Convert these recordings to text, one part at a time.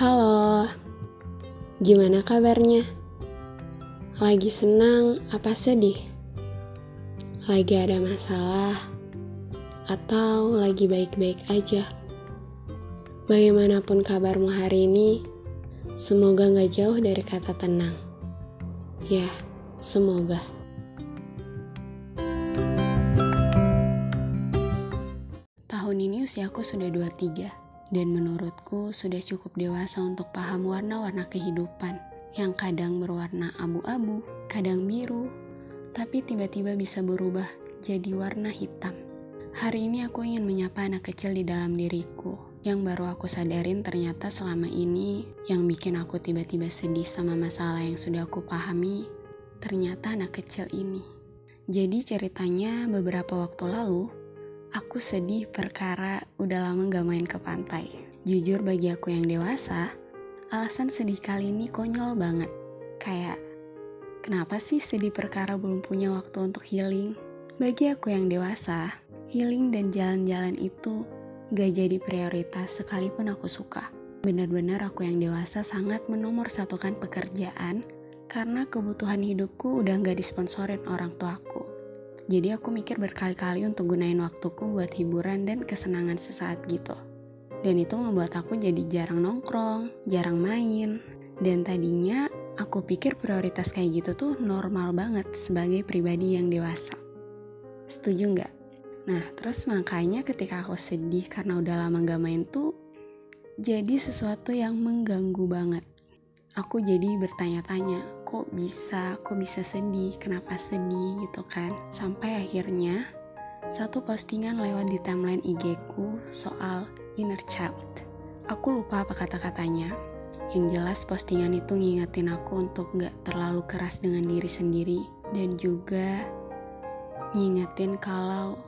Halo, gimana kabarnya? Lagi senang apa sedih? Lagi ada masalah? Atau lagi baik-baik aja? Bagaimanapun kabarmu hari ini, semoga gak jauh dari kata tenang. Ya, semoga. Tahun ini usiaku sudah 23 dan menurutku sudah cukup dewasa untuk paham warna-warna kehidupan yang kadang berwarna abu-abu, kadang biru, tapi tiba-tiba bisa berubah jadi warna hitam. Hari ini aku ingin menyapa anak kecil di dalam diriku yang baru aku sadarin ternyata selama ini yang bikin aku tiba-tiba sedih sama masalah yang sudah aku pahami ternyata anak kecil ini. Jadi ceritanya beberapa waktu lalu Aku sedih perkara udah lama gak main ke pantai. Jujur bagi aku yang dewasa, alasan sedih kali ini konyol banget. Kayak, kenapa sih sedih perkara belum punya waktu untuk healing? Bagi aku yang dewasa, healing dan jalan-jalan itu gak jadi prioritas sekalipun aku suka. Benar-benar aku yang dewasa sangat menomor satukan pekerjaan karena kebutuhan hidupku udah gak disponsorin orang tuaku. Jadi aku mikir berkali-kali untuk gunain waktuku buat hiburan dan kesenangan sesaat gitu. Dan itu ngebuat aku jadi jarang nongkrong, jarang main. Dan tadinya aku pikir prioritas kayak gitu tuh normal banget sebagai pribadi yang dewasa. Setuju nggak? Nah, terus makanya ketika aku sedih karena udah lama gak main tuh, jadi sesuatu yang mengganggu banget aku jadi bertanya-tanya kok bisa? Kok bisa sedih? Kenapa sedih? gitu kan. Sampai akhirnya satu postingan lewat di timeline IG ku soal inner child. Aku lupa apa kata-katanya. Yang jelas postingan itu ngingetin aku untuk gak terlalu keras dengan diri sendiri dan juga ngingetin kalau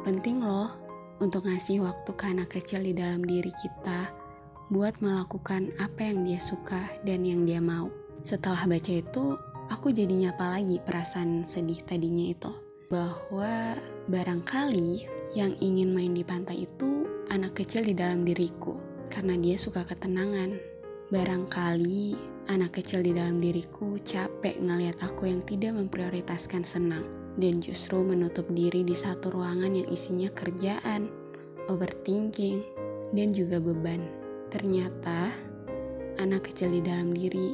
penting loh untuk ngasih waktu ke anak kecil di dalam diri kita buat melakukan apa yang dia suka dan yang dia mau. Setelah baca itu, aku jadi nyapa lagi perasaan sedih tadinya itu. Bahwa barangkali yang ingin main di pantai itu anak kecil di dalam diriku. Karena dia suka ketenangan. Barangkali anak kecil di dalam diriku capek ngeliat aku yang tidak memprioritaskan senang. Dan justru menutup diri di satu ruangan yang isinya kerjaan, overthinking, dan juga beban. Ternyata anak kecil di dalam diri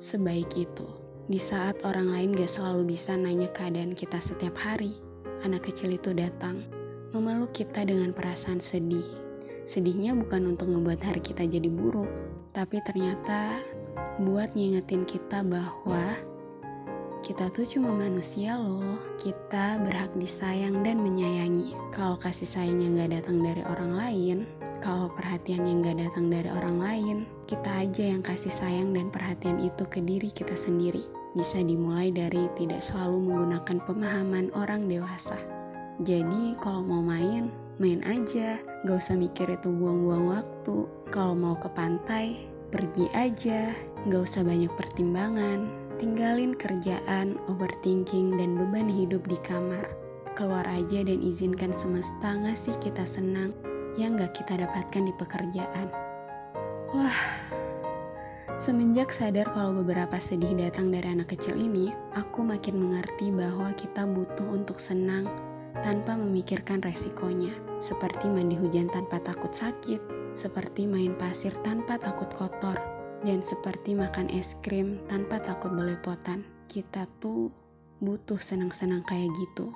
sebaik itu. Di saat orang lain gak selalu bisa nanya keadaan kita setiap hari, anak kecil itu datang, memeluk kita dengan perasaan sedih. Sedihnya bukan untuk ngebuat hari kita jadi buruk, tapi ternyata buat ngingetin kita bahwa kita tuh cuma manusia loh. Kita berhak disayang dan menyayangi. Kalau kasih sayangnya gak datang dari orang lain, kalau perhatian yang gak datang dari orang lain, kita aja yang kasih sayang dan perhatian itu ke diri kita sendiri. Bisa dimulai dari tidak selalu menggunakan pemahaman orang dewasa. Jadi kalau mau main, main aja. Gak usah mikir itu buang-buang waktu. Kalau mau ke pantai, pergi aja. Gak usah banyak pertimbangan Tinggalin kerjaan, overthinking, dan beban hidup di kamar. Keluar aja dan izinkan semesta ngasih kita senang yang gak kita dapatkan di pekerjaan. Wah, semenjak sadar kalau beberapa sedih datang dari anak kecil ini, aku makin mengerti bahwa kita butuh untuk senang tanpa memikirkan resikonya. Seperti mandi hujan tanpa takut sakit, seperti main pasir tanpa takut kotor, dan seperti makan es krim tanpa takut belepotan, kita tuh butuh senang-senang kayak gitu.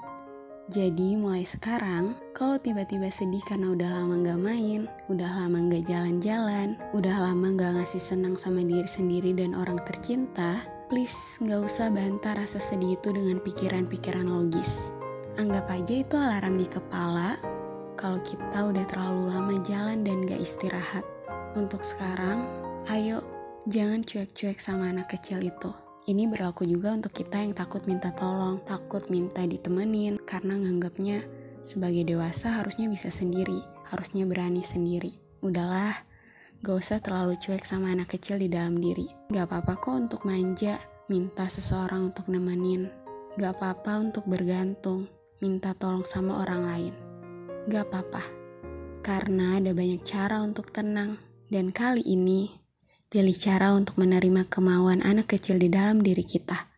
Jadi mulai sekarang, kalau tiba-tiba sedih karena udah lama gak main, udah lama gak jalan-jalan, udah lama gak ngasih senang sama diri sendiri dan orang tercinta, please gak usah bantah rasa sedih itu dengan pikiran-pikiran logis. Anggap aja itu alarm di kepala kalau kita udah terlalu lama jalan dan gak istirahat. Untuk sekarang, ayo Jangan cuek-cuek sama anak kecil itu. Ini berlaku juga untuk kita yang takut minta tolong, takut minta ditemenin, karena nganggapnya sebagai dewasa harusnya bisa sendiri, harusnya berani sendiri. Udahlah, gak usah terlalu cuek sama anak kecil di dalam diri. Gak apa-apa kok untuk manja, minta seseorang untuk nemenin. Gak apa-apa untuk bergantung, minta tolong sama orang lain. Gak apa-apa, karena ada banyak cara untuk tenang. Dan kali ini, Pilih cara untuk menerima kemauan anak kecil di dalam diri kita.